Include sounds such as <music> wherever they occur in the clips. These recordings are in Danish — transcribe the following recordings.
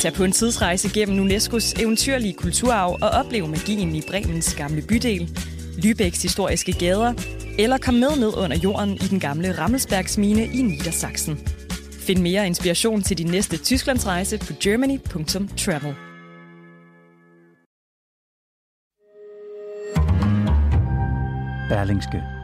Tag på en tidsrejse gennem UNESCO's eventyrlige kulturarv og oplev magien i Bremens gamle bydel, Lübecks historiske gader, eller kom med ned under jorden i den gamle Rammelsbergsmine i Niedersachsen. Find mere inspiration til din næste Tysklandsrejse på germany.travel. Berlingske.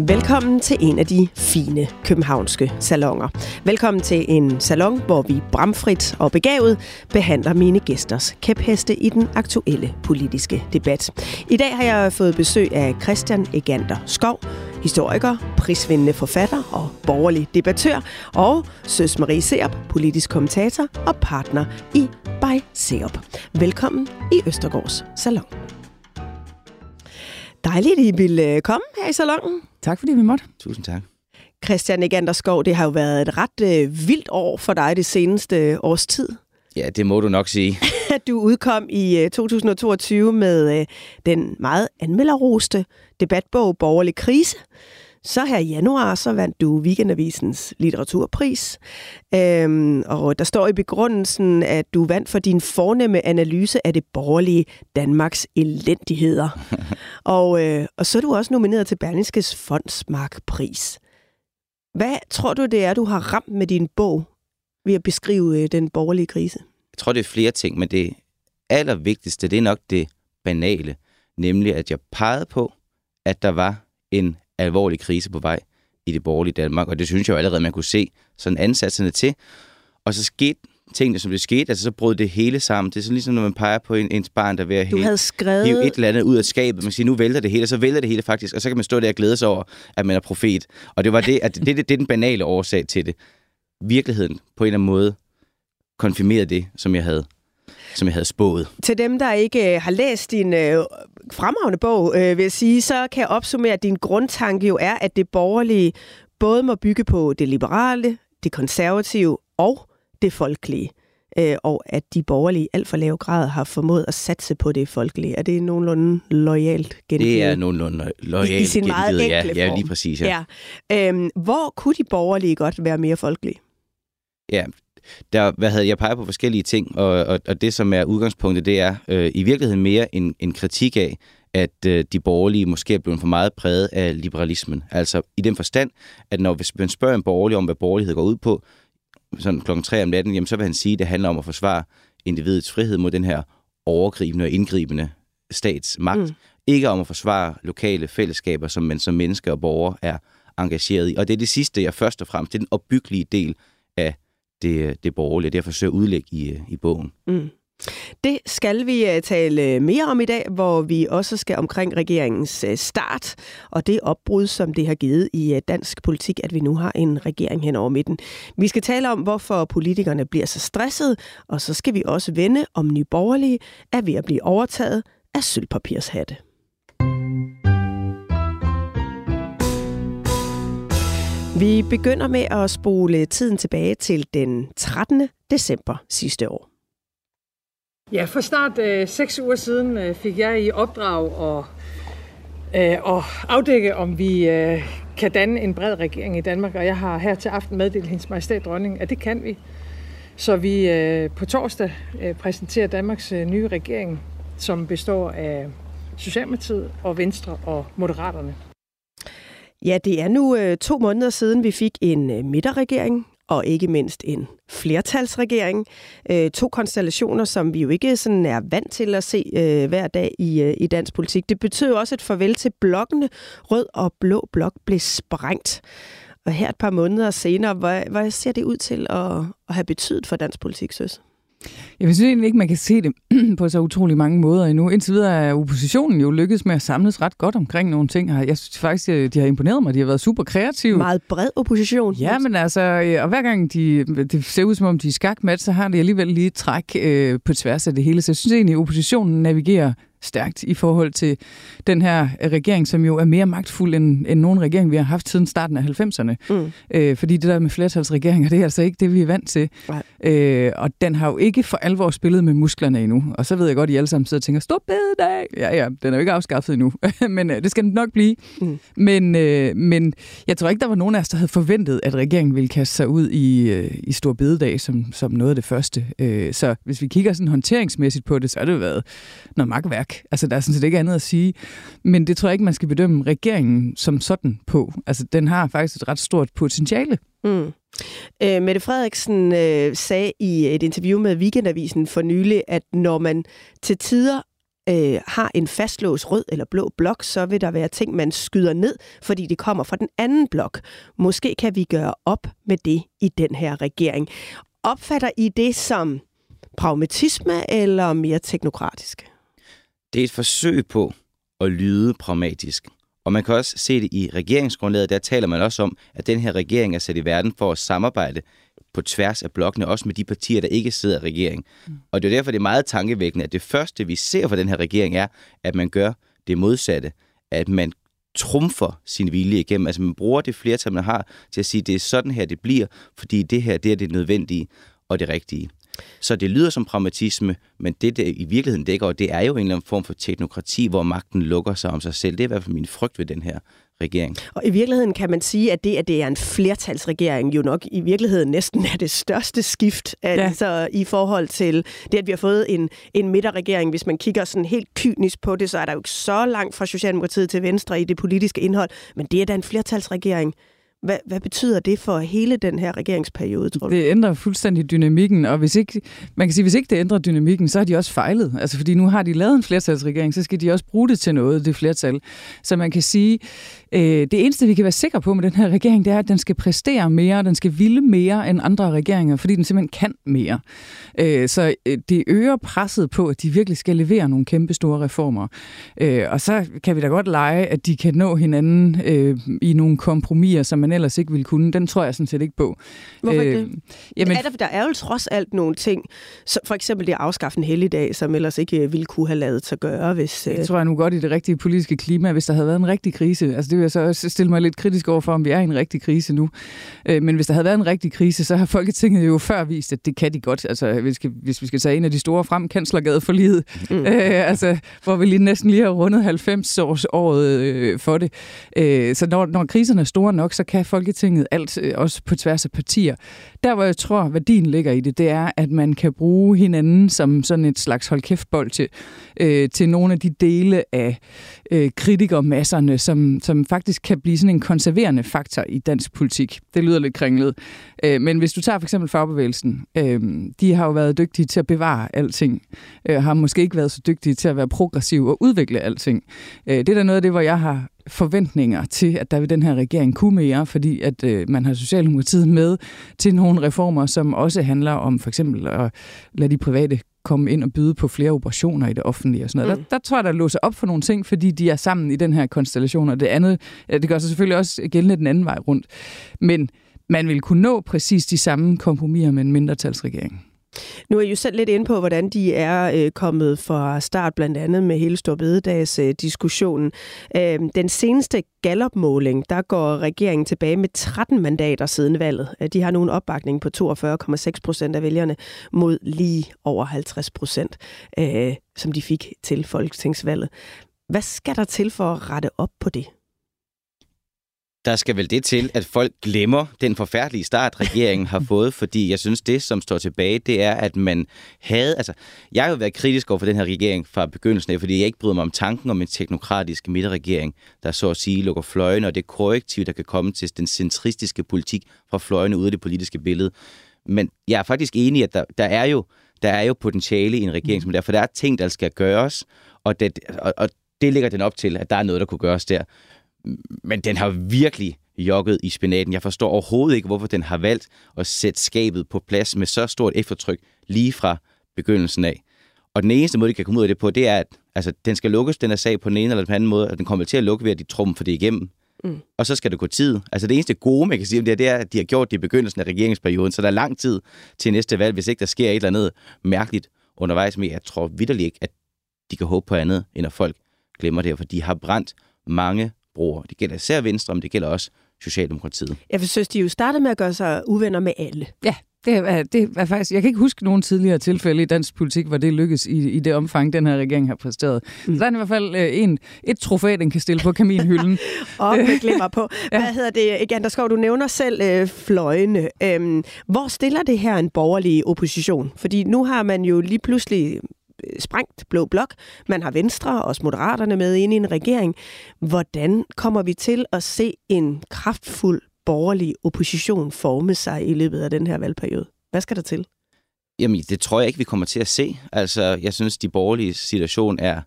Velkommen til en af de fine københavnske salonger. Velkommen til en salon, hvor vi bramfrit og begavet behandler mine gæsters kæpheste i den aktuelle politiske debat. I dag har jeg fået besøg af Christian Egander Skov, historiker, prisvindende forfatter og borgerlig debattør, og Søs Marie Serup, politisk kommentator og partner i By Serup. Velkommen i Østergaards Salon. Dejligt, I vil komme her i salonen. Tak fordi vi måtte. Tusind tak. Christian Egander Skov, det har jo været et ret øh, vildt år for dig det seneste års tid. Ja, det må du nok sige. <laughs> du udkom i øh, 2022 med øh, den meget anmelderroste debatbog Borgerlig Krise. Så her i januar, så vandt du Weekendavisens litteraturpris. Øhm, og der står i begrundelsen, at du vandt for din fornemme analyse af det borgerlige Danmarks elendigheder. <laughs> og, øh, og så er du også nomineret til Berlingskes Fondsmarkpris. Hvad tror du, det er, du har ramt med din bog ved at beskrive øh, den borgerlige krise? Jeg tror, det er flere ting, men det allervigtigste, det er nok det banale. Nemlig, at jeg pegede på, at der var en alvorlig krise på vej i det borgerlige Danmark, og det synes jeg jo allerede, man kunne se sådan ansatserne til. Og så skete tingene, som det skete, altså så brød det hele sammen. Det er sådan ligesom, når man peger på en, ens barn, der er ved at du havde skrevet... hive et eller andet ud af skabet. Man siger, nu vælter det hele, og så vælter det hele faktisk, og så kan man stå der og glæde sig over, at man er profet. Og det var det, at det, det, det er den banale årsag til det. Virkeligheden på en eller anden måde konfirmerede det, som jeg havde som jeg havde spået. Til dem, der ikke øh, har læst din øh, fremragende bog, øh, vil jeg sige, så kan jeg opsummere, at din grundtanke jo er, at det borgerlige både må bygge på det liberale, det konservative og det folkelige. Øh, og at de borgerlige i alt for lav grad har formået at satse på det folkelige. Er det nogenlunde lojalt gengivet? Det er nogenlunde lojalt I, i sin meget enkle ja, form. ja, lige præcis. Ja. Ja. Øhm, hvor kunne de borgerlige godt være mere folkelige? Ja, der, hvad havde jeg peget på forskellige ting, og, og, og det, som er udgangspunktet, det er øh, i virkeligheden mere en, en kritik af, at øh, de borgerlige måske er blevet for meget præget af liberalismen. Altså i den forstand, at når hvis man spørger en borgerlig om, hvad borgerlighed går ud på, sådan klokken 3 om natten, jamen, så vil han sige, at det handler om at forsvare individets frihed mod den her overgribende og indgribende statsmagt. Mm. Ikke om at forsvare lokale fællesskaber, som man som mennesker og borgere er engageret i. Og det er det sidste, jeg først og fremmest, det er den opbyggelige del af det, det borgerlige. Det jeg forsøger at udlægge i, i bogen. Mm. Det skal vi øh, tale øh, mere om i dag, hvor vi også skal omkring regeringens øh, start og det opbrud, som det har givet i dansk politik, at vi nu har en regering hen over midten. Vi skal tale om, hvorfor politikerne bliver så stresset, og så skal vi også vende, om nye borgerlige er ved at blive overtaget af sølvpapirshatte. Vi begynder med at spole tiden tilbage til den 13. december sidste år. Ja, for snart øh, seks uger siden øh, fik jeg i opdrag at, øh, at afdække, om vi øh, kan danne en bred regering i Danmark, og jeg har her til aften meddelt hendes majestæt dronning, at det kan vi. Så vi øh, på torsdag øh, præsenterer Danmarks øh, nye regering, som består af Socialdemokratiet og Venstre og Moderaterne. Ja, det er nu øh, to måneder siden, vi fik en øh, midterregering, og ikke mindst en flertalsregering. Øh, to konstellationer, som vi jo ikke sådan er vant til at se øh, hver dag i, øh, i dansk politik. Det betød også et farvel til blokkene. Rød og blå blok blev sprængt. Og her et par måneder senere, hvad, hvad ser det ud til at, at have betydet for dansk politik, søs? Jeg synes egentlig ikke, man kan se det <clears throat> på så utrolig mange måder endnu. Indtil videre er oppositionen jo lykkedes med at samles ret godt omkring nogle ting. Jeg synes faktisk, de har imponeret mig. De har været super kreative. Meget bred opposition. Ja, men altså, og hver gang de, det ser ud som om, de er skakmat, så har de alligevel lige træk øh, på tværs af det hele. Så jeg synes egentlig, at oppositionen navigerer stærkt i forhold til den her regering, som jo er mere magtfuld end, end nogen regering, vi har haft siden starten af 90'erne. Mm. Øh, fordi det der med flertalsregeringer, <laughs> det er altså ikke det, vi er vant til. Øh, og den har jo ikke for alvor spillet med musklerne endnu. Og så ved jeg godt, at I alle sammen sidder og tænker, stop bededag! Ja, ja, den er jo ikke afskaffet endnu, <laughs> men øh, det skal den nok blive. Mm. Men, øh, men jeg tror ikke, der var nogen af os, der havde forventet, at regeringen ville kaste sig ud i, øh, i stor bededag som, som noget af det første. Øh, så hvis vi kigger sådan håndteringsmæssigt på det, så har det jo været noget magtværk. Altså, der er sådan set ikke andet at sige. Men det tror jeg ikke, man skal bedømme regeringen som sådan på. Altså, den har faktisk et ret stort potentiale. Mm. Øh, Mette Frederiksen øh, sagde i et interview med Weekendavisen for nylig, at når man til tider øh, har en fastlåst rød eller blå blok, så vil der være ting, man skyder ned, fordi det kommer fra den anden blok. Måske kan vi gøre op med det i den her regering. Opfatter I det som pragmatisme eller mere teknokratisk? Det er et forsøg på at lyde pragmatisk. Og man kan også se det i regeringsgrundlaget, der taler man også om, at den her regering er sat i verden for at samarbejde på tværs af blokkene, også med de partier, der ikke sidder i regering. Mm. Og det er derfor, det er meget tankevækkende, at det første, vi ser fra den her regering, er, at man gør det modsatte. At man trumfer sin vilje igennem. Altså man bruger det flertal, man har, til at sige, at det er sådan her, det bliver, fordi det her, det er det nødvendige og det rigtige. Så det lyder som pragmatisme, men det, det i virkeligheden dækker, det er jo en eller anden form for teknokrati, hvor magten lukker sig om sig selv. Det er i hvert fald min frygt ved den her regering. Og i virkeligheden kan man sige, at det, at det er en flertalsregering, jo nok i virkeligheden næsten er det største skift ja. altså, i forhold til det, at vi har fået en, en midterregering. Hvis man kigger sådan helt kynisk på det, så er der jo ikke så langt fra Socialdemokratiet til Venstre i det politiske indhold, men det er da en flertalsregering. Hvad, hvad betyder det for hele den her regeringsperiode, tror du? Det ændrer fuldstændig dynamikken, og hvis ikke, man kan sige, hvis ikke det ændrer dynamikken, så har de også fejlet. Altså, fordi nu har de lavet en flertalsregering, så skal de også bruge det til noget, det flertal. Så man kan sige, øh, det eneste, vi kan være sikre på med den her regering, det er, at den skal præstere mere, den skal ville mere end andre regeringer, fordi den simpelthen kan mere. Øh, så øh, det øger presset på, at de virkelig skal levere nogle kæmpe store reformer. Øh, og så kan vi da godt lege, at de kan nå hinanden øh, i nogle kompromiser, som man ellers ikke ville kunne. Den tror jeg sådan set ikke på. Hvorfor ikke øh, Jamen, er der, der er jo trods alt nogle ting, så for eksempel det at afskaffe en helligdag, som ellers ikke øh, ville kunne have lavet sig gøre. Hvis, øh... Det tror jeg nu godt i det rigtige politiske klima, hvis der havde været en rigtig krise. Altså det vil jeg så også stille mig lidt kritisk over for, om vi er i en rigtig krise nu. Øh, men hvis der havde været en rigtig krise, så har Folketinget jo før vist, at det kan de godt. Altså hvis, hvis vi skal tage en af de store frem, kanslergade for livet, mm. <laughs> øh, altså, hvor vi lige næsten lige har rundet 90 års året øh, for det. Øh, så når, når kriserne er store nok, så kan Folketinget alt, øh, også på tværs af partier. Der, hvor jeg tror, værdien ligger i det, det er, at man kan bruge hinanden som sådan et slags holdkæftbold til, øh, til nogle af de dele af øh, kritikermasserne, som, som faktisk kan blive sådan en konserverende faktor i dansk politik. Det lyder lidt kringlet. Øh, men hvis du tager for eksempel fagbevægelsen, øh, de har jo været dygtige til at bevare alting, øh, har måske ikke været så dygtige til at være progressiv og udvikle alting. Øh, det er da noget af det, hvor jeg har forventninger til, at der ved den her regering kunne mere, fordi at øh, man har Socialdemokratiet med til nogle reformer, som også handler om for eksempel at lade de private komme ind og byde på flere operationer i det offentlige og sådan noget. Mm. Der, der tror jeg, der låser op for nogle ting, fordi de er sammen i den her konstellation, og det andet, det gør sig selvfølgelig også gældende den anden vej rundt. Men man vil kunne nå præcis de samme kompromiser med en mindretalsregering. Nu er I jo selv lidt inde på, hvordan de er øh, kommet fra start, blandt andet med hele Storbededags øh, diskussionen. Øh, den seneste gallopmåling, der går regeringen tilbage med 13 mandater siden valget. Øh, de har nu en opbakning på 42,6 procent af vælgerne mod lige over 50 procent, øh, som de fik til folketingsvalget. Hvad skal der til for at rette op på det? Der skal vel det til, at folk glemmer den forfærdelige start, regeringen har <laughs> fået, fordi jeg synes, det, som står tilbage, det er, at man havde... Altså, jeg har jo været kritisk over for den her regering fra begyndelsen af, fordi jeg ikke bryder mig om tanken om en teknokratisk midterregering, der så at sige lukker fløjene, og det korrektiv, der kan komme til den centristiske politik fra fløjene ud af det politiske billede. Men jeg er faktisk enig, at der, der er jo der er jo potentiale i en regering som der, for der er ting, der skal gøres, og det, og, og det ligger den op til, at der er noget, der kunne gøres der men den har virkelig jogget i spinaten. Jeg forstår overhovedet ikke, hvorfor den har valgt at sætte skabet på plads med så stort eftertryk lige fra begyndelsen af. Og den eneste måde, de kan komme ud af det på, det er, at altså, den skal lukkes, den er sag på den ene eller den anden måde, og den kommer til at lukke ved, at de trummer for det igennem. Mm. Og så skal det gå tid. Altså det eneste gode, man kan sige om det, det er, at de har gjort det i begyndelsen af regeringsperioden, så der er lang tid til næste valg, hvis ikke der sker et eller andet mærkeligt undervejs. Men jeg tror vidderligt ikke, at de kan håbe på andet, end at folk glemmer det, for de har brændt mange broer. Det gælder især Venstre, men det gælder også Socialdemokratiet. Jeg synes, de jo startede med at gøre sig uvenner med alle. Ja, det er, det er faktisk, jeg kan ikke huske nogen tidligere tilfælde i dansk politik, hvor det lykkes i, i det omfang, den her regering har præsteret. Mm. Så der er i hvert fald øh, en, et trofæ, den kan stille på kaminhylden. <laughs> Og med glimmer på. <laughs> Hvad ja. hedder det? Igen, der skal du nævner selv øh, fløjene. Øhm, hvor stiller det her en borgerlig opposition? Fordi nu har man jo lige pludselig sprængt Blå Blok. Man har Venstre og også Moderaterne med ind i en regering. Hvordan kommer vi til at se en kraftfuld borgerlig opposition forme sig i løbet af den her valgperiode? Hvad skal der til? Jamen, det tror jeg ikke, vi kommer til at se. Altså, jeg synes, de borgerlige situation er,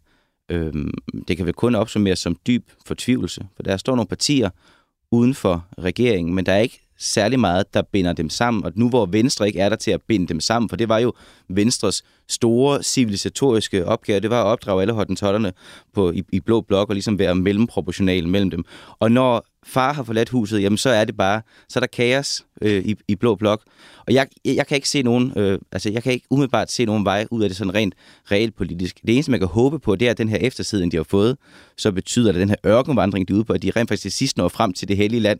øhm, det kan vel kun opsummeres som dyb fortvivlelse. For der står nogle partier uden for regeringen, men der er ikke særlig meget, der binder dem sammen. Og nu hvor Venstre ikke er der til at binde dem sammen, for det var jo Venstres store civilisatoriske opgave, det var at opdrage alle hottentotterne på, i, i blå blok og ligesom være mellemproportional mellem dem. Og når far har forladt huset, jamen så er det bare, så er der kaos øh, i, i blå blok. Og jeg, jeg kan ikke se nogen, øh, altså jeg kan ikke umiddelbart se nogen vej ud af det sådan rent reelt politisk. Det eneste, man kan håbe på, det er, at den her eftersiden, de har fået, så betyder det, at den her ørkenvandring, de er ude på, at de rent faktisk til sidst når frem til det hellige land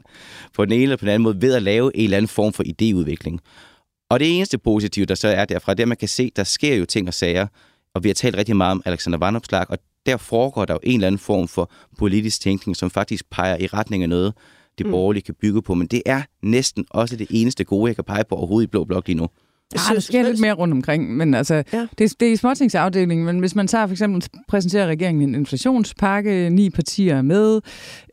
på den ene eller på den anden måde, ved at lave en eller anden form for idéudvikling. Og det eneste positive, der så er derfra, det er, at man kan se, der sker jo ting og sager, og vi har talt rigtig meget om Alexander Vandopslag, og der foregår der jo en eller anden form for politisk tænkning, som faktisk peger i retning af noget, det mm. borgerlige kan bygge på. Men det er næsten også det eneste gode, jeg kan pege på overhovedet i Blå Blok lige nu. Ja, der sker lidt mere rundt omkring, men altså, ja. det, det er i småtingsafdelingen, men hvis man tager for eksempel, præsenterer regeringen en inflationspakke, ni partier er med,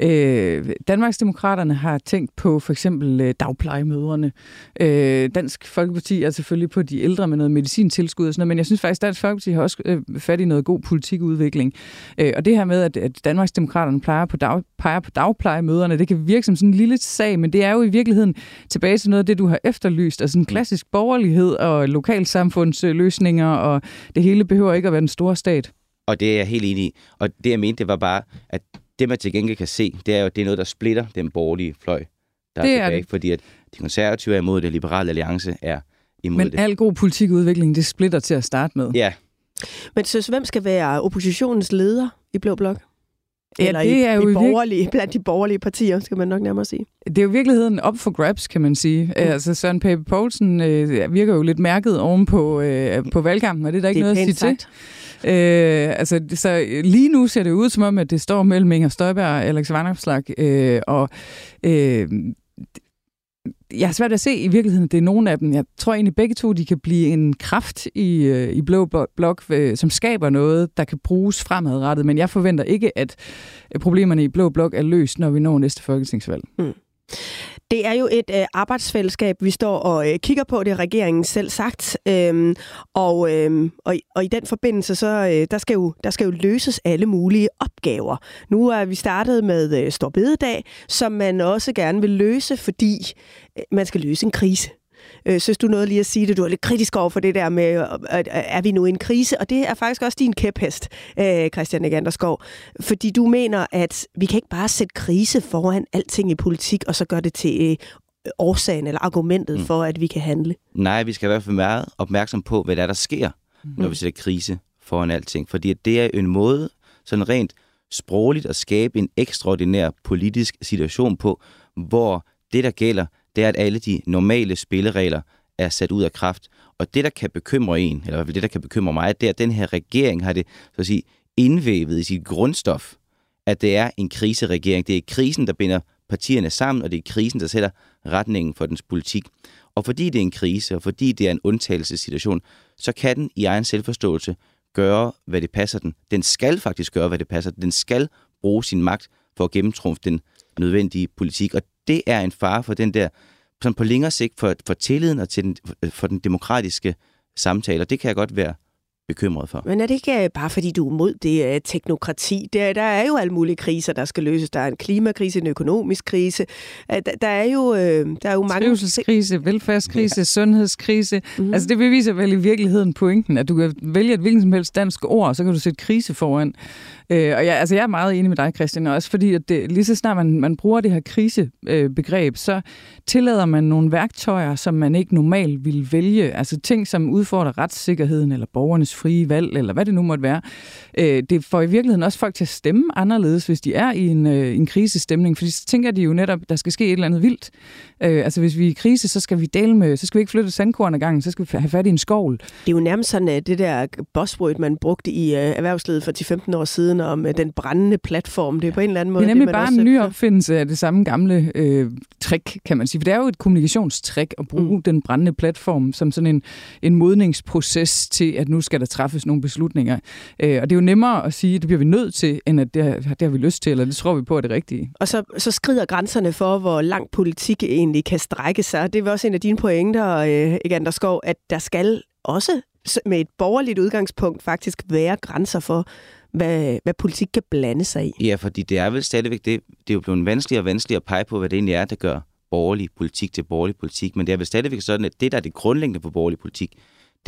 øh, Danmarksdemokraterne har tænkt på for eksempel øh, dagplejemøderne, øh, Dansk Folkeparti er selvfølgelig på de ældre med noget medicintilskud og sådan noget, men jeg synes faktisk, Dansk Folkeparti har også øh, fat i noget god politikudvikling, øh, og det her med, at, at Danmarksdemokraterne plejer på dag, peger på dagplejemøderne, det kan virke som sådan en lille sag, men det er jo i virkeligheden tilbage til noget af det, du har efterlyst, altså en klassisk borgerlighed, og lokalsamfundsløsninger, og det hele behøver ikke at være den store stat. Og det er jeg helt enig i. Og det jeg mente, det var bare, at det man til gengæld kan se, det er jo, det er noget, der splitter den borgerlige fløj. Der det er tilbage, det. Fordi at de konservative er imod det, liberale alliance er imod Men det. Men al god politikudvikling, det splitter til at starte med. Ja. Men så hvem skal være oppositionens leder i Blå Blok? Eller ja, det er i, jo i borgerlige, virke... blandt de borgerlige partier, skal man nok nærmere sige. Det er jo virkeligheden op for grabs, kan man sige. Mm. Altså Søren Pape Poulsen øh, virker jo lidt mærket oven på, øh, på valgkampen, og det er der ikke det er noget at sige sagt. til. Øh, altså, så lige nu ser det ud som om, at det står mellem Inger Støjberg og Alex Vanopslag, øh, og øh, jeg har svært at se i virkeligheden, at det er nogen af dem. Jeg tror egentlig begge to, de kan blive en kraft i, øh, i Blå Blok, øh, som skaber noget, der kan bruges fremadrettet. Men jeg forventer ikke, at problemerne i Blå Blok er løst, når vi når næste folketingsvalg. Mm. Det er jo et øh, arbejdsfællesskab, vi står og øh, kigger på, det har regeringen selv sagt. Øhm, og, øhm, og, og i den forbindelse, så øh, der, skal jo, der skal jo løses alle mulige opgaver. Nu er vi startet med øh, Storbededag, som man også gerne vil løse, fordi øh, man skal løse en krise. Øh, synes du noget lige at sige det? Du er lidt kritisk over for det der med, at er vi nu i en krise? Og det er faktisk også din kæphest, øh, Christian Eganderskov. Fordi du mener, at vi kan ikke bare sætte krise foran alting i politik, og så gøre det til øh, årsagen eller argumentet mm. for, at vi kan handle. Nej, vi skal i hvert fald være opmærksom på, hvad der er, der sker, mm. når vi sætter krise foran alting. Fordi det er en måde, sådan rent sprogligt, at skabe en ekstraordinær politisk situation på, hvor det, der gælder, det er, at alle de normale spilleregler er sat ud af kraft. Og det, der kan bekymre en, eller i hvert fald det, der kan bekymre mig, det er, at den her regering har det så at sige, indvævet i sit grundstof, at det er en kriseregering. Det er krisen, der binder partierne sammen, og det er krisen, der sætter retningen for dens politik. Og fordi det er en krise, og fordi det er en undtagelsessituation, så kan den i egen selvforståelse gøre, hvad det passer den. Den skal faktisk gøre, hvad det passer den. Den skal bruge sin magt for at gennemtrumfe den nødvendige politik. Og det er en fare for den der, sådan på længere sigt, for, for tilliden og til den, øh, for den demokratiske samtale. Og det kan jeg godt være bekymret for. Men er det ikke øh, bare fordi, du er mod det uh, teknokrati? Der, der er jo alle mulige kriser, der skal løses. Der er en klimakrise, en økonomisk krise. Uh, der, der, er jo, uh, der er jo mange... Trivselskrise, velfærdskrise, ja. sundhedskrise. Mm-hmm. Altså det beviser vel i virkeligheden pointen, at du kan vælge et hvilket som helst dansk ord, og så kan du sætte krise foran. Øh, og jeg, altså, jeg er meget enig med dig, Christian, også fordi at det, lige så snart man, man bruger det her krisebegreb, øh, så tillader man nogle værktøjer, som man ikke normalt ville vælge. Altså ting, som udfordrer retssikkerheden eller borgernes frie valg, eller hvad det nu måtte være. Øh, det får i virkeligheden også folk til at stemme anderledes, hvis de er i en, øh, en krisestemning, fordi så tænker de jo netop, der skal ske et eller andet vildt. Øh, altså hvis vi er i krise, så skal vi dele med, så skal vi ikke flytte sandkorn ad gangen, så skal vi have fat i en skovl. Det er jo nærmest sådan, det der buzzword, man brugte i uh, erhvervslivet for 10-15 år siden, om uh, den brændende platform, det er på en eller anden måde... Det er nemlig det, bare en ny opfindelse af det samme gamle øh, trick, kan man sige. For det er jo et kommunikationstrick at bruge mm. den brændende platform som sådan en, en modningsproces til, at nu skal der træffes nogle beslutninger. Øh, og det er jo nemmere at sige, at det bliver vi nødt til, end at det, det har vi lyst til, eller det tror vi på er det rigtige. Og så, så skrider grænserne for, hvor lang politik egentlig kan strække sig. Det var også en af dine pointer, øh, Egander Skov, at der skal også med et borgerligt udgangspunkt faktisk være grænser for, hvad, hvad politik kan blande sig i. Ja, fordi det er vel stadigvæk det, det er jo blevet vanskeligere og vanskeligere at pege på, hvad det egentlig er, der gør borgerlig politik til borgerlig politik, men det er vel stadigvæk sådan, at det, der er det grundlæggende på borgerlig politik,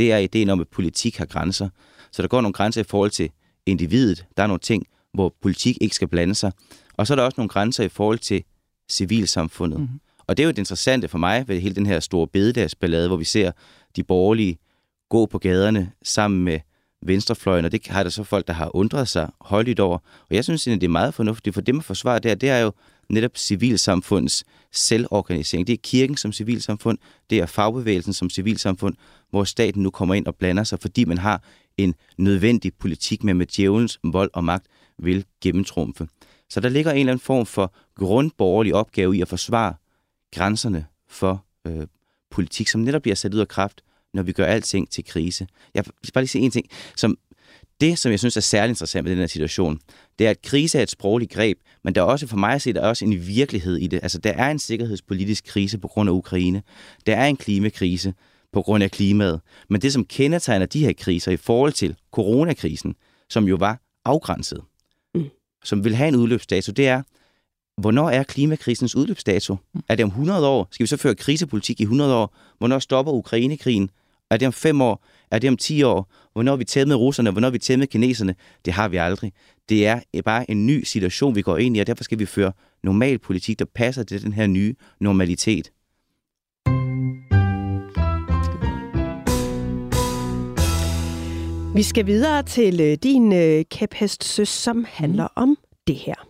det er ideen om, at politik har grænser. Så der går nogle grænser i forhold til individet. Der er nogle ting, hvor politik ikke skal blande sig. Og så er der også nogle grænser i forhold til civilsamfundet. Mm-hmm. Og det er jo det interessante for mig ved hele den her store bededagsballade, hvor vi ser de borgerlige gå på gaderne sammen med venstrefløjen, og det har der så folk, der har undret sig højligt over. Og jeg synes at det er meget fornuftigt, for det man forsvarer der, det er jo netop civilsamfundets selvorganisering. Det er kirken som civilsamfund, det er fagbevægelsen som civilsamfund, hvor staten nu kommer ind og blander sig, fordi man har en nødvendig politik med, med djævelens vold og magt vil gennemtrumfe. Så der ligger en eller anden form for grundborgerlig opgave i at forsvare grænserne for øh, politik, som netop bliver sat ud af kraft, når vi gør alting til krise. Jeg vil bare lige sige en ting, som det, som jeg synes er særlig interessant med den her situation, det er, at krise er et sprogligt greb, men der er også for mig at se, der er også en virkelighed i det. Altså, der er en sikkerhedspolitisk krise på grund af Ukraine. Der er en klimakrise på grund af klimaet. Men det, som kendetegner de her kriser i forhold til coronakrisen, som jo var afgrænset, mm. som vil have en udløbsdato, det er, hvornår er klimakrisens udløbsdato? Mm. Er det om 100 år? Skal vi så føre krisepolitik i 100 år? Hvornår stopper Ukrainekrigen? Er det om 5 år? Er det om 10 år? Hvornår vi tæt med russerne? Hvornår vi tæt med kineserne? Det har vi aldrig. Det er bare en ny situation, vi går ind i, og derfor skal vi føre normal politik, der passer til den her nye normalitet. Vi skal videre til øh, din øh, kæphest, søs, som handler om det her.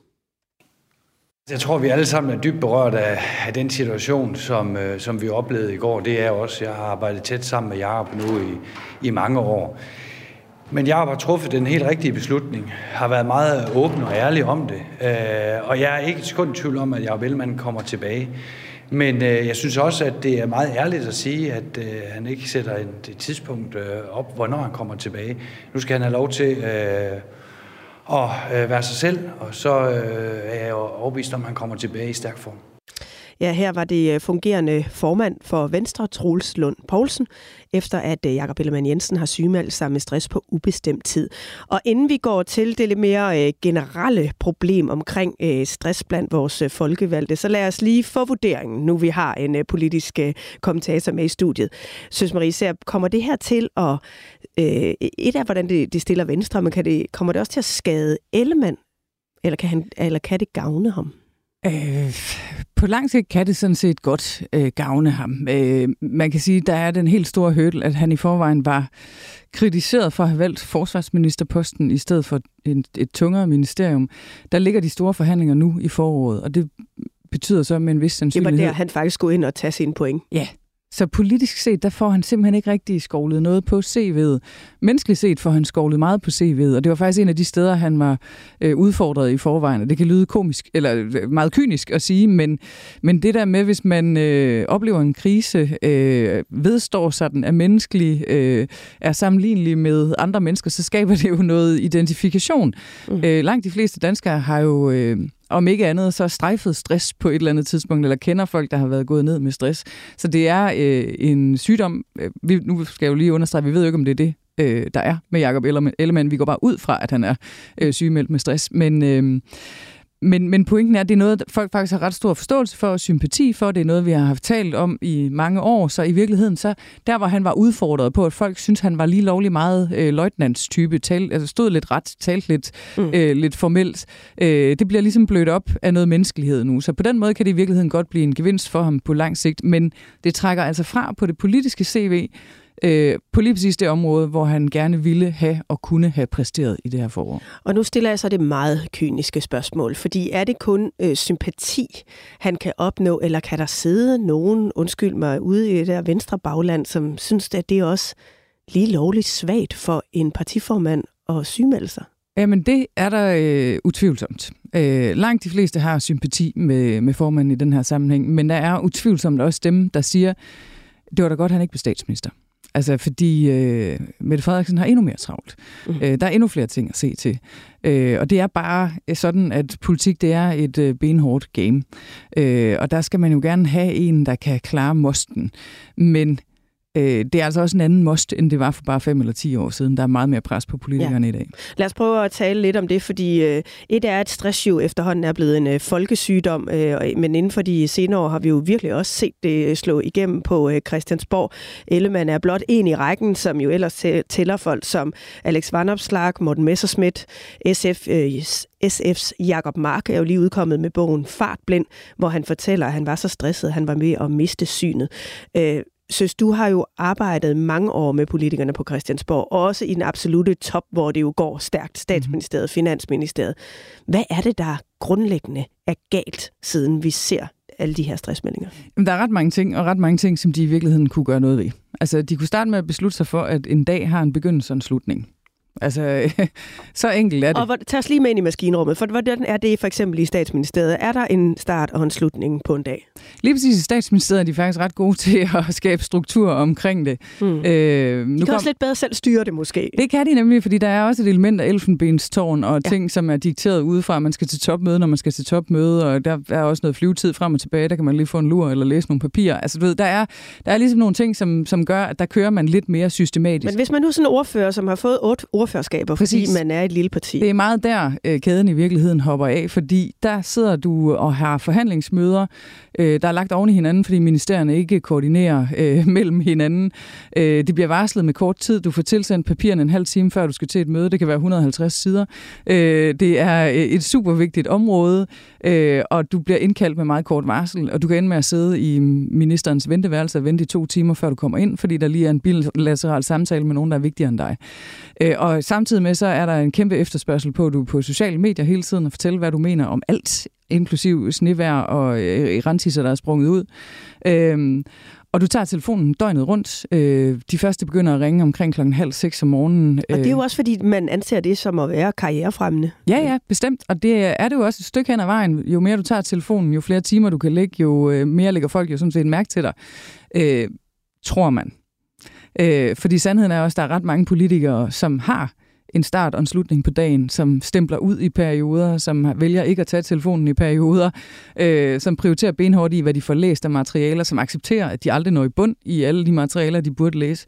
Jeg tror, vi alle sammen er dybt berørt af, af den situation, som, øh, som vi oplevede i går. Det er også, jeg har arbejdet tæt sammen med Jacob nu i, i mange år. Men jeg har truffet den helt rigtige beslutning, har været meget åben og ærlig om det. Øh, og jeg er ikke et sekund i tvivl om, at jeg man kommer tilbage. Men øh, jeg synes også, at det er meget ærligt at sige, at øh, han ikke sætter et, et tidspunkt øh, op, hvornår han kommer tilbage. Nu skal han have lov til øh, at øh, være sig selv, og så øh, er jeg overbevist om, at han kommer tilbage i stærk form. Ja, her var det øh, fungerende formand for Venstre, Troels Lund Poulsen, efter at øh, Jakob Ellemann Jensen har sygemeldt sig med stress på ubestemt tid. Og inden vi går til det lidt mere øh, generelle problem omkring stress blandt vores folkevalgte, så lad os lige få vurderingen, nu vi har en politisk kommentator med i studiet. Søs Marie, så kommer det her til at... et af, hvordan det, det stiller Venstre, men kan det, kommer det også til at skade Ellemann? Eller kan, han, eller kan det gavne ham? Øh, på lang sigt kan det sådan set godt øh, gavne ham. Øh, man kan sige, at der er den helt store hurdle, at han i forvejen var kritiseret for at have valgt forsvarsministerposten i stedet for et, et tungere ministerium. Der ligger de store forhandlinger nu i foråret, og det betyder så med en vis sandsynlighed... Det var der, han faktisk skulle ind og tage sine point. Ja, så politisk set, der får han simpelthen ikke rigtig skovlet noget på CV'et. Menneskeligt set får han skovlet meget på CV'et, og det var faktisk en af de steder, han var øh, udfordret i forvejen. Og det kan lyde komisk, eller øh, meget kynisk at sige, men, men det der med, hvis man øh, oplever en krise, øh, vedstår sig den er menneskelig, øh, er sammenlignelig med andre mennesker, så skaber det jo noget identifikation. Mm. Øh, langt de fleste danskere har jo... Øh, om ikke andet, så strejfet stress på et eller andet tidspunkt, eller kender folk, der har været gået ned med stress. Så det er øh, en sygdom. Øh, vi, nu skal jeg jo lige understrege, vi ved jo ikke, om det er det, øh, der er med Jacob Ellemann. Vi går bare ud fra, at han er øh, sygemeldt med stress. Men, øh, men, men pointen er, at det er noget, folk faktisk har ret stor forståelse for og sympati for. Det er noget, vi har haft talt om i mange år. Så i virkeligheden, så der hvor han var udfordret på, at folk synes, han var lige lovlig meget øh, løjtnantstype, tal, altså stod lidt ret, talt lidt, mm. øh, lidt formelt. Øh, det bliver ligesom blødt op af noget menneskelighed nu. Så på den måde kan det i virkeligheden godt blive en gevinst for ham på lang sigt. Men det trækker altså fra på det politiske CV, øh, på lige præcis det område, hvor han gerne ville have og kunne have præsteret i det her forår. Og nu stiller jeg så det meget kyniske spørgsmål, fordi er det kun øh, sympati, han kan opnå, eller kan der sidde nogen, undskyld mig, ude i det der venstre bagland, som synes, at det er også lige lovligt svagt for en partiformand at sygemelde sig? Jamen, det er der øh, utvivlsomt. Øh, langt de fleste har sympati med, med formanden i den her sammenhæng, men der er utvivlsomt også dem, der siger, det var da godt, at han ikke blev statsminister. Altså, fordi øh, Mette Frederiksen har endnu mere travlt. Mm. Øh, der er endnu flere ting at se til. Øh, og det er bare sådan, at politik, det er et øh, benhårdt game. Øh, og der skal man jo gerne have en, der kan klare mosten. Men øh, det er altså også en anden most, end det var for bare fem eller ti år siden. Der er meget mere pres på politikerne ja. i dag. Lad os prøve at tale lidt om det, fordi øh, et er, at stress jo efterhånden er blevet en øh, folkesygdom, øh, men inden for de senere år har vi jo virkelig også set det slå igennem på øh, Christiansborg. Ellemann er blot en i rækken, som jo ellers tæller folk som Alex Vanopslag, Morten Messerschmidt, SF, øh, SF's Jakob Mark er jo lige udkommet med bogen Fartblind, hvor han fortæller, at han var så stresset, at han var med at miste synet. Øh, Søs, du har jo arbejdet mange år med politikerne på Christiansborg, også i den absolute top, hvor det jo går stærkt, statsministeriet, mhm. finansministeriet. Hvad er det, der grundlæggende er galt, siden vi ser alle de her stressmeldinger? Jamen, der er ret mange ting, og ret mange ting, som de i virkeligheden kunne gøre noget ved. Altså, de kunne starte med at beslutte sig for, at en dag har en begyndelse og en slutning. Altså, <laughs> så enkelt er det. Og tag os lige med ind i maskinrummet, for hvordan er det for eksempel i statsministeriet? Er der en start og en slutning på en dag? Lige præcis i statsministeriet er de faktisk ret gode <laughs> til at skabe struktur omkring det. Hmm. Øh, nu de kan kom... også lidt bedre selv styre det måske. Det kan de nemlig, fordi der er også et element af elfenbenstårn og ja. ting, som er dikteret udefra. Man skal til topmøde, når man skal til topmøde, og der er også noget flyvetid frem og tilbage. Der kan man lige få en lur eller læse nogle papirer. Altså, du ved, der er, der er ligesom nogle ting, som, som gør, at der kører man lidt mere systematisk. Men hvis man nu sådan en ordfører, som har fået otte ordførerskaber, Præcis. fordi man er et lille parti. Det er meget der, øh, kæden i virkeligheden hopper af, fordi der sidder du og har forhandlingsmøder, øh, der er lagt oven i hinanden, fordi ministerierne ikke koordinerer øh, <laughs> mellem hinanden. Øh, det bliver varslet med kort tid. Du får tilsendt papirerne en halv time, før du skal til et møde. Det kan være 150 sider. Øh, det er et super vigtigt område, øh, og du bliver indkaldt med meget kort varsel, og du kan ende med at sidde i ministerens venteværelse og vente i to timer, før du kommer ind, fordi der lige er en bilateral samtale med nogen, der er vigtigere end dig. Øh, og samtidig med, så er der en kæmpe efterspørgsel på, at du på sociale medier hele tiden og fortælle, hvad du mener om alt, inklusiv snevær og øh, rentisser, der er sprunget ud. Øh, og du tager telefonen døgnet rundt. Øh, de første begynder at ringe omkring klokken halv seks om morgenen. Og det er jo også, fordi man anser det som at være karrierefremmende. Ja, ja, bestemt. Og det er det jo også et stykke hen ad vejen. Jo mere du tager telefonen, jo flere timer du kan lægge, jo øh, mere lægger folk jo sådan set mærke til dig. Øh, tror man. Øh, fordi sandheden er også, at der er ret mange politikere, som har en start og en slutning på dagen, som stempler ud i perioder, som vælger ikke at tage telefonen i perioder, øh, som prioriterer benhårdt i, hvad de får læst af materialer, som accepterer, at de aldrig når i bund i alle de materialer, de burde læse,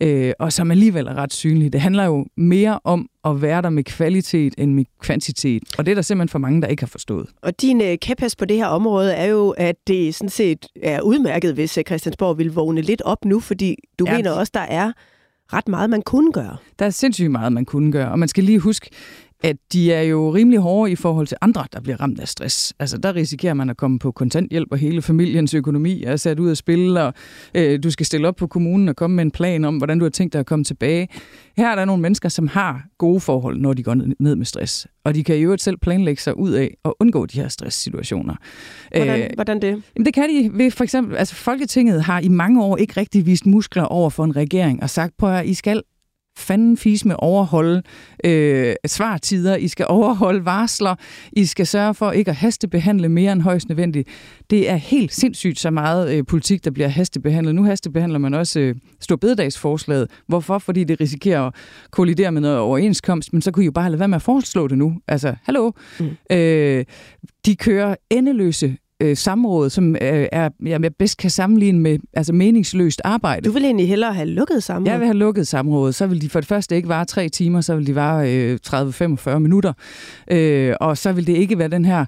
øh, og som alligevel er ret synlige. Det handler jo mere om at være der med kvalitet end med kvantitet, og det er der simpelthen for mange, der ikke har forstået. Og din øh, kæphest på det her område er jo, at det sådan set er udmærket, hvis øh, Christiansborg vil vågne lidt op nu, fordi du ja. mener også, der er ret meget, man kunne gøre. Der er sindssygt meget, man kunne gøre, og man skal lige huske, at de er jo rimelig hårde i forhold til andre, der bliver ramt af stress. Altså, der risikerer man at komme på kontanthjælp, og hele familiens økonomi er sat ud af spil, og øh, du skal stille op på kommunen og komme med en plan om, hvordan du har tænkt dig at komme tilbage. Her er der nogle mennesker, som har gode forhold, når de går ned med stress. Og de kan jo selv planlægge sig ud af at undgå de her stresssituationer. Hvordan, øh, hvordan det? Det kan de ved for eksempel, altså Folketinget har i mange år ikke rigtig vist muskler over for en regering og sagt, prøv at I skal fanden fis med overholde øh, svartider, I skal overholde varsler, I skal sørge for ikke at hastebehandle mere end højst nødvendigt. Det er helt sindssygt så meget øh, politik, der bliver hastebehandlet. Nu hastebehandler man også øh, storbededagsforslaget. Hvorfor? Fordi det risikerer at kollidere med noget overenskomst, men så kunne I jo bare lade være med at foreslå det nu. Altså, hallo? Mm. Øh, de kører endeløse øh, samråd, som øh, er, jeg bedst kan sammenligne med altså meningsløst arbejde. Du vil egentlig hellere have lukket samråd? Jeg vil have lukket samråd. Så vil de for det første ikke vare tre timer, så vil de vare øh, 30-45 minutter. Øh, og så vil det ikke være den her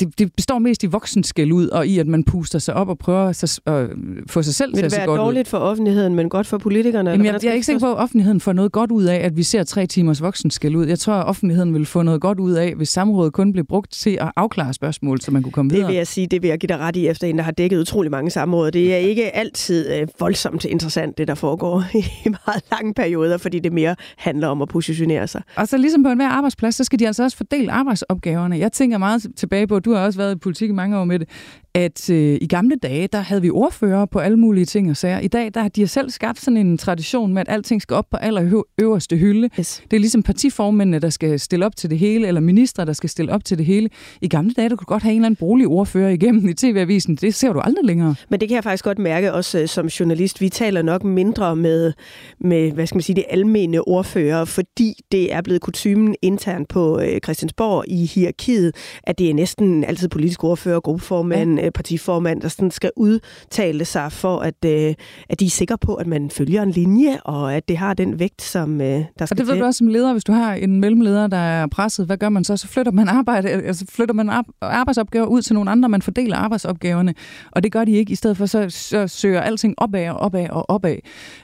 det, det består mest i voksenskæld ud, og i at man puster sig op og prøver at, at få sig selv til at se godt dårligt for offentligheden, men godt for politikerne? Jamen, jeg, jeg er ikke sikker på, at offentligheden får noget godt ud af, at vi ser tre timers voksenskæld ud. Jeg tror, at offentligheden vil få noget godt ud af, hvis samrådet kun blev brugt til at afklare spørgsmål, så man kunne komme videre. Det vil jeg sige, det vil jeg give dig ret i, efter en, der har dækket utrolig mange samråd. Det er ikke altid øh, voldsomt interessant, det der foregår <laughs> i meget lange perioder, fordi det mere handler om at positionere sig. Og så ligesom på enhver arbejdsplads, så skal de altså også fordele arbejdsopgaverne. Jeg tænker meget tilbage på, du har også været i politik i mange år med det, at øh, i gamle dage, der havde vi ordfører på alle mulige ting og sager. I dag, der har de selv skabt sådan en tradition med, at alting skal op på aller øverste hylde. Yes. Det er ligesom partiformændene, der skal stille op til det hele, eller ministre, der skal stille op til det hele. I gamle dage, der kunne godt have en eller anden boligordfører igennem i TV-avisen. Det ser du aldrig længere. Men det kan jeg faktisk godt mærke også øh, som journalist. Vi taler nok mindre med, med hvad skal man sige, det almene ordfører, fordi det er blevet kutumen internt på øh, Christiansborg i hierarkiet, at det er næsten altid politisk ordfører, gruppeformand, ja. Øh, partiformand, der sådan skal udtale sig for, at, øh, at de er sikre på, at man følger en linje, og at det har den vægt, som øh, der skal Og det ved du også som leder, hvis du har en mellemleder, der er presset, hvad gør man så? Så flytter man, arbejde, altså flytter man arbejdsopgaver ud til nogle andre, man fordeler arbejdsopgaverne, og det gør de ikke. I stedet for så, så søger alting opad og opad og opad.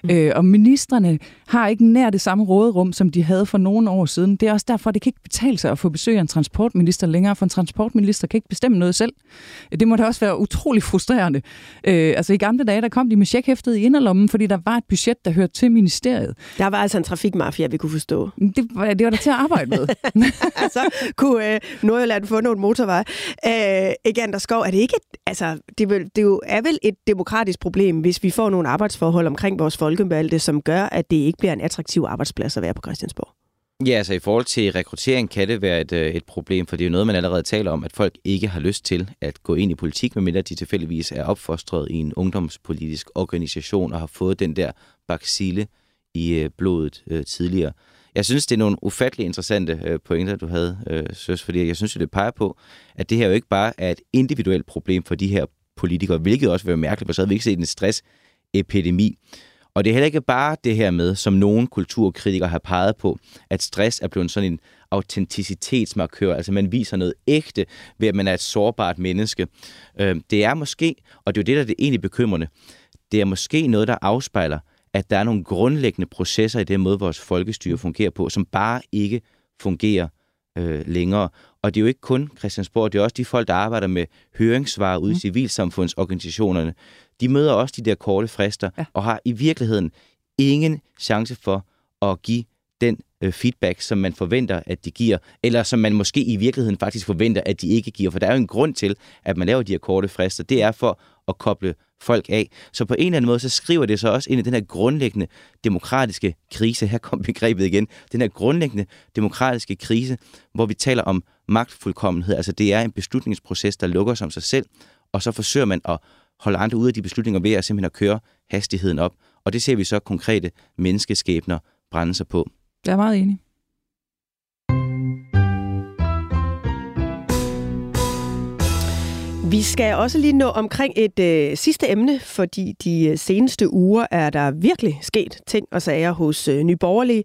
Mm. Øh, og ministerne har ikke nær det samme råderum, som de havde for nogle år siden. Det er også derfor, det kan ikke betale sig at få besøg af en transportminister længere, for en transportminister kan ikke bestemme noget selv. Det må da også være utrolig frustrerende. Øh, altså i gamle dage, der kom de med checkhæftet i inderlommen, fordi der var et budget, der hørte til ministeriet. Der var altså en trafikmafia, vi kunne forstå. Det var, det var der til at arbejde med. <laughs> altså kunne øh, Nordjylland få nogle motorvej. Øh, Egander Skov, er det ikke et, altså, det, vil, det jo er vel et demokratisk problem, hvis vi får nogle arbejdsforhold omkring vores folkevalgte, som gør, at det ikke bliver en attraktiv arbejdsplads at være på Christiansborg? Ja, altså i forhold til rekruttering kan det være et, øh, et problem, for det er jo noget, man allerede taler om, at folk ikke har lyst til at gå ind i politik, medmindre de tilfældigvis er opfostret i en ungdomspolitisk organisation og har fået den der baksille i øh, blodet øh, tidligere. Jeg synes, det er nogle ufattelig interessante øh, pointer, du havde, øh, Søs, fordi jeg synes, det peger på, at det her jo ikke bare er et individuelt problem for de her politikere, hvilket også vil være mærkeligt, for så havde vi ikke set en stressepidemi. Og det er heller ikke bare det her med, som nogle kulturkritikere har peget på, at stress er blevet sådan en autenticitetsmarkør, altså man viser noget ægte ved, at man er et sårbart menneske. Øh, det er måske, og det er jo det, der er det egentlig bekymrende, det er måske noget, der afspejler, at der er nogle grundlæggende processer i den måde, vores folkestyre fungerer på, som bare ikke fungerer øh, længere. Og det er jo ikke kun Christiansborg, det er også de folk, der arbejder med høringssvar ude i mm. civilsamfundsorganisationerne. De møder også de der korte frister, ja. og har i virkeligheden ingen chance for at give den øh, feedback, som man forventer, at de giver, eller som man måske i virkeligheden faktisk forventer, at de ikke giver. For der er jo en grund til, at man laver de her korte frister. Det er for at koble folk af. Så på en eller anden måde, så skriver det så også ind i den her grundlæggende demokratiske krise. Her kom <laughs> begrebet igen. Den her grundlæggende demokratiske krise, hvor vi taler om magtfuldkommenhed. Altså det er en beslutningsproces, der lukker som sig selv, og så forsøger man at holde andre ude af de beslutninger ved at simpelthen at køre hastigheden op. Og det ser vi så konkrete menneskeskæbner brænde sig på. Jeg er meget enig. Vi skal også lige nå omkring et øh, sidste emne, fordi de øh, seneste uger er der virkelig sket ting og sager hos øh, Nyborgerlige.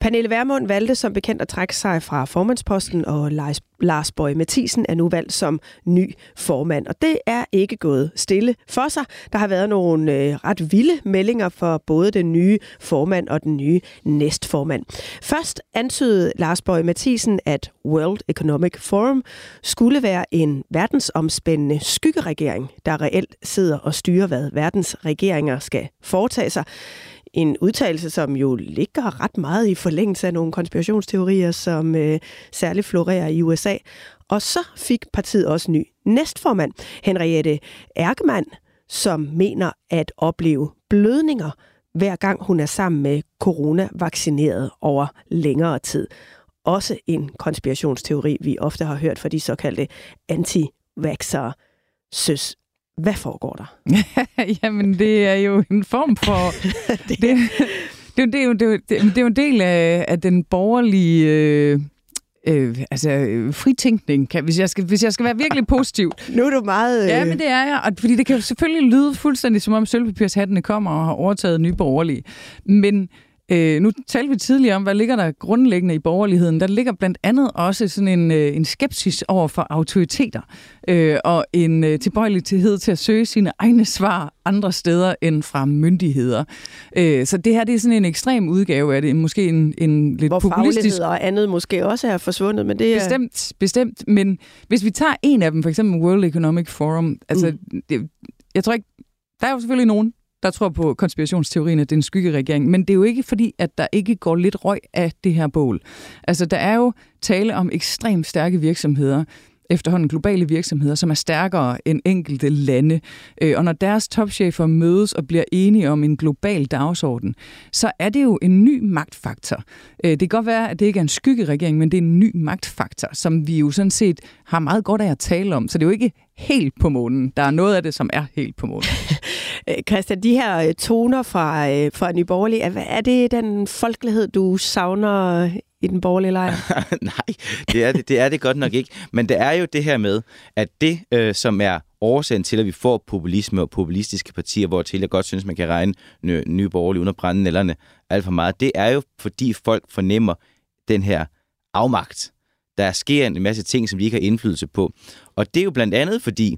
Pernille Vermund valgte som bekendt at trække sig fra formandsposten, og Lars Bøge Mathisen er nu valgt som ny formand. Og det er ikke gået stille for sig. Der har været nogle øh, ret vilde meldinger for både den nye formand og den nye næstformand. Først antydede Lars Bøge Mathisen, at World Economic Forum skulle være en verdensomspændende skyggeregering, der reelt sidder og styrer, hvad verdens regeringer skal foretage sig. En udtalelse, som jo ligger ret meget i forlængelse af nogle konspirationsteorier, som øh, særligt florerer i USA. Og så fik partiet også ny næstformand, Henriette Erkemann, som mener at opleve blødninger, hver gang hun er sammen med coronavaccineret over længere tid. Også en konspirationsteori, vi ofte har hørt fra de såkaldte anti-vaxxere. Søs, hvad foregår der? <laughs> Jamen, det er jo en form for... <laughs> det, det, det, det, er jo, det, er jo, det er jo en del af, af den borgerlige... Øh, øh, altså fritænkning, kan, hvis, jeg skal, hvis jeg skal være virkelig positiv. <laughs> nu er du meget... Øh... Ja, men det er jeg, og, fordi det kan jo selvfølgelig lyde fuldstændig som om sølvpapirshattene kommer og har overtaget nye borgerlige. Men Øh, nu talte vi tidligere om, hvad ligger der grundlæggende i borgerligheden. Der ligger blandt andet også sådan en, øh, en skepsis over for autoriteter, øh, og en øh, tilbøjelighed til at søge sine egne svar andre steder end fra myndigheder. Øh, så det her det er sådan en ekstrem udgave af det, måske en, en lidt Hvor populistisk... og andet måske også er forsvundet, men det er... Bestemt, bestemt, men hvis vi tager en af dem, for eksempel World Economic Forum, altså, mm. det, jeg tror ikke, der er jo selvfølgelig nogen, der tror på konspirationsteorien, at det er en skyggeregering. Men det er jo ikke fordi, at der ikke går lidt røg af det her bål. Altså, der er jo tale om ekstremt stærke virksomheder, efterhånden globale virksomheder, som er stærkere end enkelte lande. Øh, og når deres topchefer mødes og bliver enige om en global dagsorden, så er det jo en ny magtfaktor. Øh, det kan godt være, at det ikke er en skyggeregering, men det er en ny magtfaktor, som vi jo sådan set har meget godt af at tale om. Så det er jo ikke helt på månen. Der er noget af det, som er helt på månen. <laughs> Øh, Christian, de her toner fra, fra Nye Borgerlige, er det den folkelighed, du savner i den borgerlige lejr? <laughs> Nej, det er det, det er det godt nok ikke. Men det er jo det her med, at det, øh, som er årsagen til, at vi får populisme og populistiske partier, hvor til jeg godt synes, man kan regne nye, nye borgerlige under brænde nellerne alt for meget, det er jo, fordi folk fornemmer den her afmagt. Der sker en masse ting, som de ikke har indflydelse på. Og det er jo blandt andet fordi,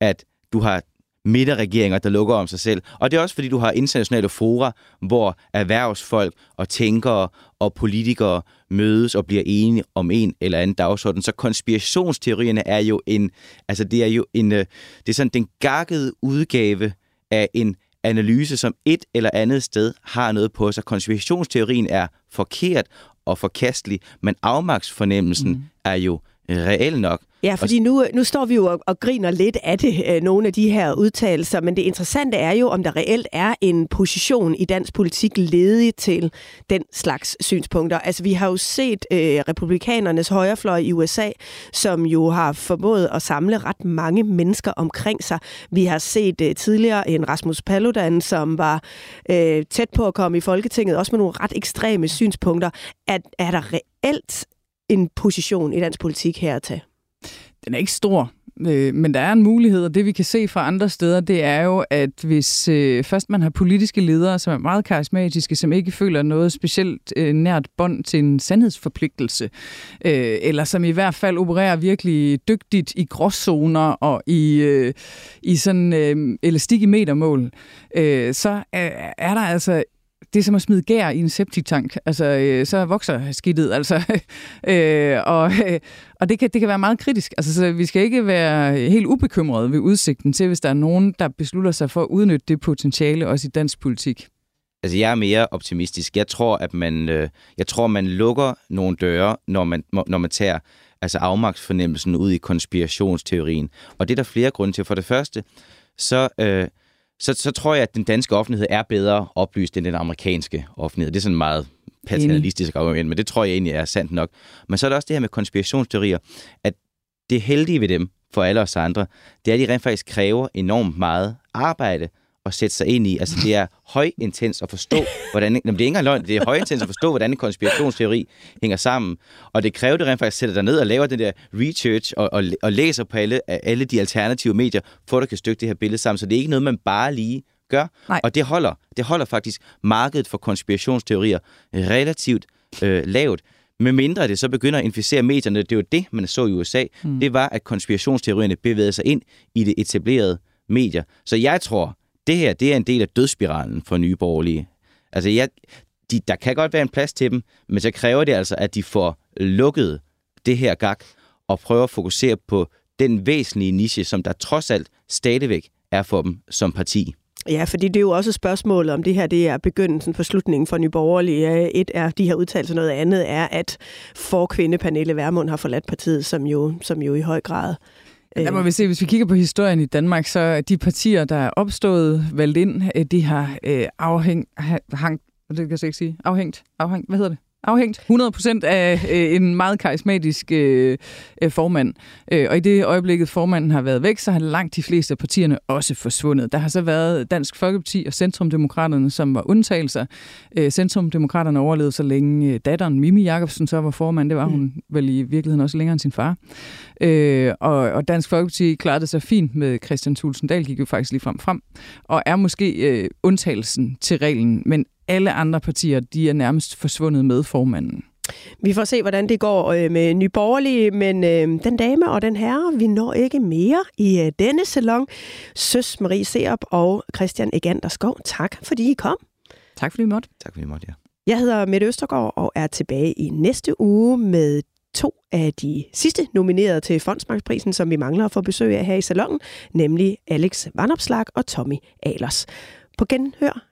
at du har midterregeringer, der lukker om sig selv. Og det er også fordi, du har internationale fora, hvor erhvervsfolk og tænkere og politikere mødes og bliver enige om en eller anden dagsorden. Så konspirationsteorierne er jo en, altså det er jo en, øh, det er sådan den gakkede udgave af en analyse, som et eller andet sted har noget på sig. Konspirationsteorien er forkert og forkastelig, men afmagtsfornemmelsen mm. er jo reel nok. Ja, fordi nu, nu står vi jo og, og griner lidt af det, øh, nogle af de her udtalelser, men det interessante er jo, om der reelt er en position i dansk politik ledig til den slags synspunkter. Altså, vi har jo set øh, republikanernes højrefløj i USA, som jo har formået at samle ret mange mennesker omkring sig. Vi har set øh, tidligere en Rasmus Paludan, som var øh, tæt på at komme i Folketinget, også med nogle ret ekstreme synspunkter. Er, er der reelt en position i dansk politik her at tage? Den er ikke stor, øh, men der er en mulighed, og det vi kan se fra andre steder, det er jo, at hvis øh, først man har politiske ledere, som er meget karismatiske, som ikke føler noget specielt øh, nært bånd til en sandhedsforpligtelse, øh, eller som i hvert fald opererer virkelig dygtigt i gråzoner og i, øh, i sådan øh, elastik i metermål, øh, så er, er der altså det er som at smide gær i en septiktank. Altså, øh, så vokser skidtet. Altså, <laughs> øh, og øh, og det, kan, det kan være meget kritisk. Altså, så vi skal ikke være helt ubekymrede ved udsigten til, hvis der er nogen, der beslutter sig for at udnytte det potentiale også i dansk politik. Altså, jeg er mere optimistisk. Jeg tror, at man, øh, jeg tror, man lukker nogle døre, når man, når man tager altså afmagtsfornemmelsen ud i konspirationsteorien. Og det er der flere grunde til. For det første, så... Øh, så, så tror jeg, at den danske offentlighed er bedre oplyst end den amerikanske offentlighed. Det er sådan meget paternalistisk argument, men det tror jeg egentlig er sandt nok. Men så er der også det her med konspirationsteorier, at det heldige ved dem, for alle os andre, det er, at de rent faktisk kræver enormt meget arbejde at sætte sig ind i. Altså, det er højintens at forstå, hvordan... Jamen, det er ikke engang løgn. Det er højintens at forstå, hvordan en konspirationsteori hænger sammen. Og det kræver, at du rent faktisk sætter dig ned og laver den der research og, og, og læser på alle, alle de alternative medier, for at du kan stykke det her billede sammen. Så det er ikke noget, man bare lige gør. Nej. Og det holder. Det holder faktisk markedet for konspirationsteorier relativt øh, lavt. Med mindre det så begynder at inficere medierne, det er jo det, man så i USA, mm. det var, at konspirationsteorierne bevægede sig ind i det etablerede medier. Så jeg tror, det her, det er en del af dødsspiralen for nye borgerlige. Altså, jeg, de, der kan godt være en plads til dem, men så kræver det altså, at de får lukket det her gag og prøver at fokusere på den væsentlige niche, som der trods alt stadigvæk er for dem som parti. Ja, fordi det er jo også spørgsmålet, om det her det er begyndelsen for slutningen for Nyborgerlige. Et er de her udtalelser, noget andet er, at forkvinde Pernille Vermund har forladt partiet, som jo, som jo i høj grad der må vi se, hvis vi kigger på historien i Danmark, så de partier, der er opstået, valgt ind, øh, de har øh, afhæng, hang, det kan jeg ikke sige, afhængt, afhængt, hvad hedder det? Afhængt 100% af øh, en meget karismatisk øh, øh, formand. Øh, og i det øjeblikket, formanden har været væk, så har langt de fleste af partierne også forsvundet. Der har så været Dansk Folkeparti og Centrumdemokraterne, som var undtagelser. Øh, Centrumdemokraterne overlevede så længe øh, datteren Mimi Jakobsen så var formand. Det var hun mm. vel i virkeligheden også længere end sin far. Øh, og, og Dansk Folkeparti klarede sig fint med Christian Tulsendal, gik jo faktisk lige frem frem, og er måske øh, undtagelsen til reglen. Men Alle andre partier, de er nærmest forsvundet med formanden. Vi får se, hvordan det går øh, med Nye Borgerlige, men øh, den dame og den herre, vi når ikke mere i øh, denne salon. Søs Marie Serup og Christian Egander Skov, tak fordi I kom. Tak fordi I måtte. Tak fordi I måtte, ja. Jeg hedder Mette Østergaard og er tilbage i næste uge med to af de sidste nominerede til Fondsmarksprisen, som vi mangler at få besøg af her i salongen, nemlig Alex Vandopslag og Tommy Alers. På genhør